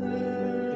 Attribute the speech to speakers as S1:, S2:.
S1: É...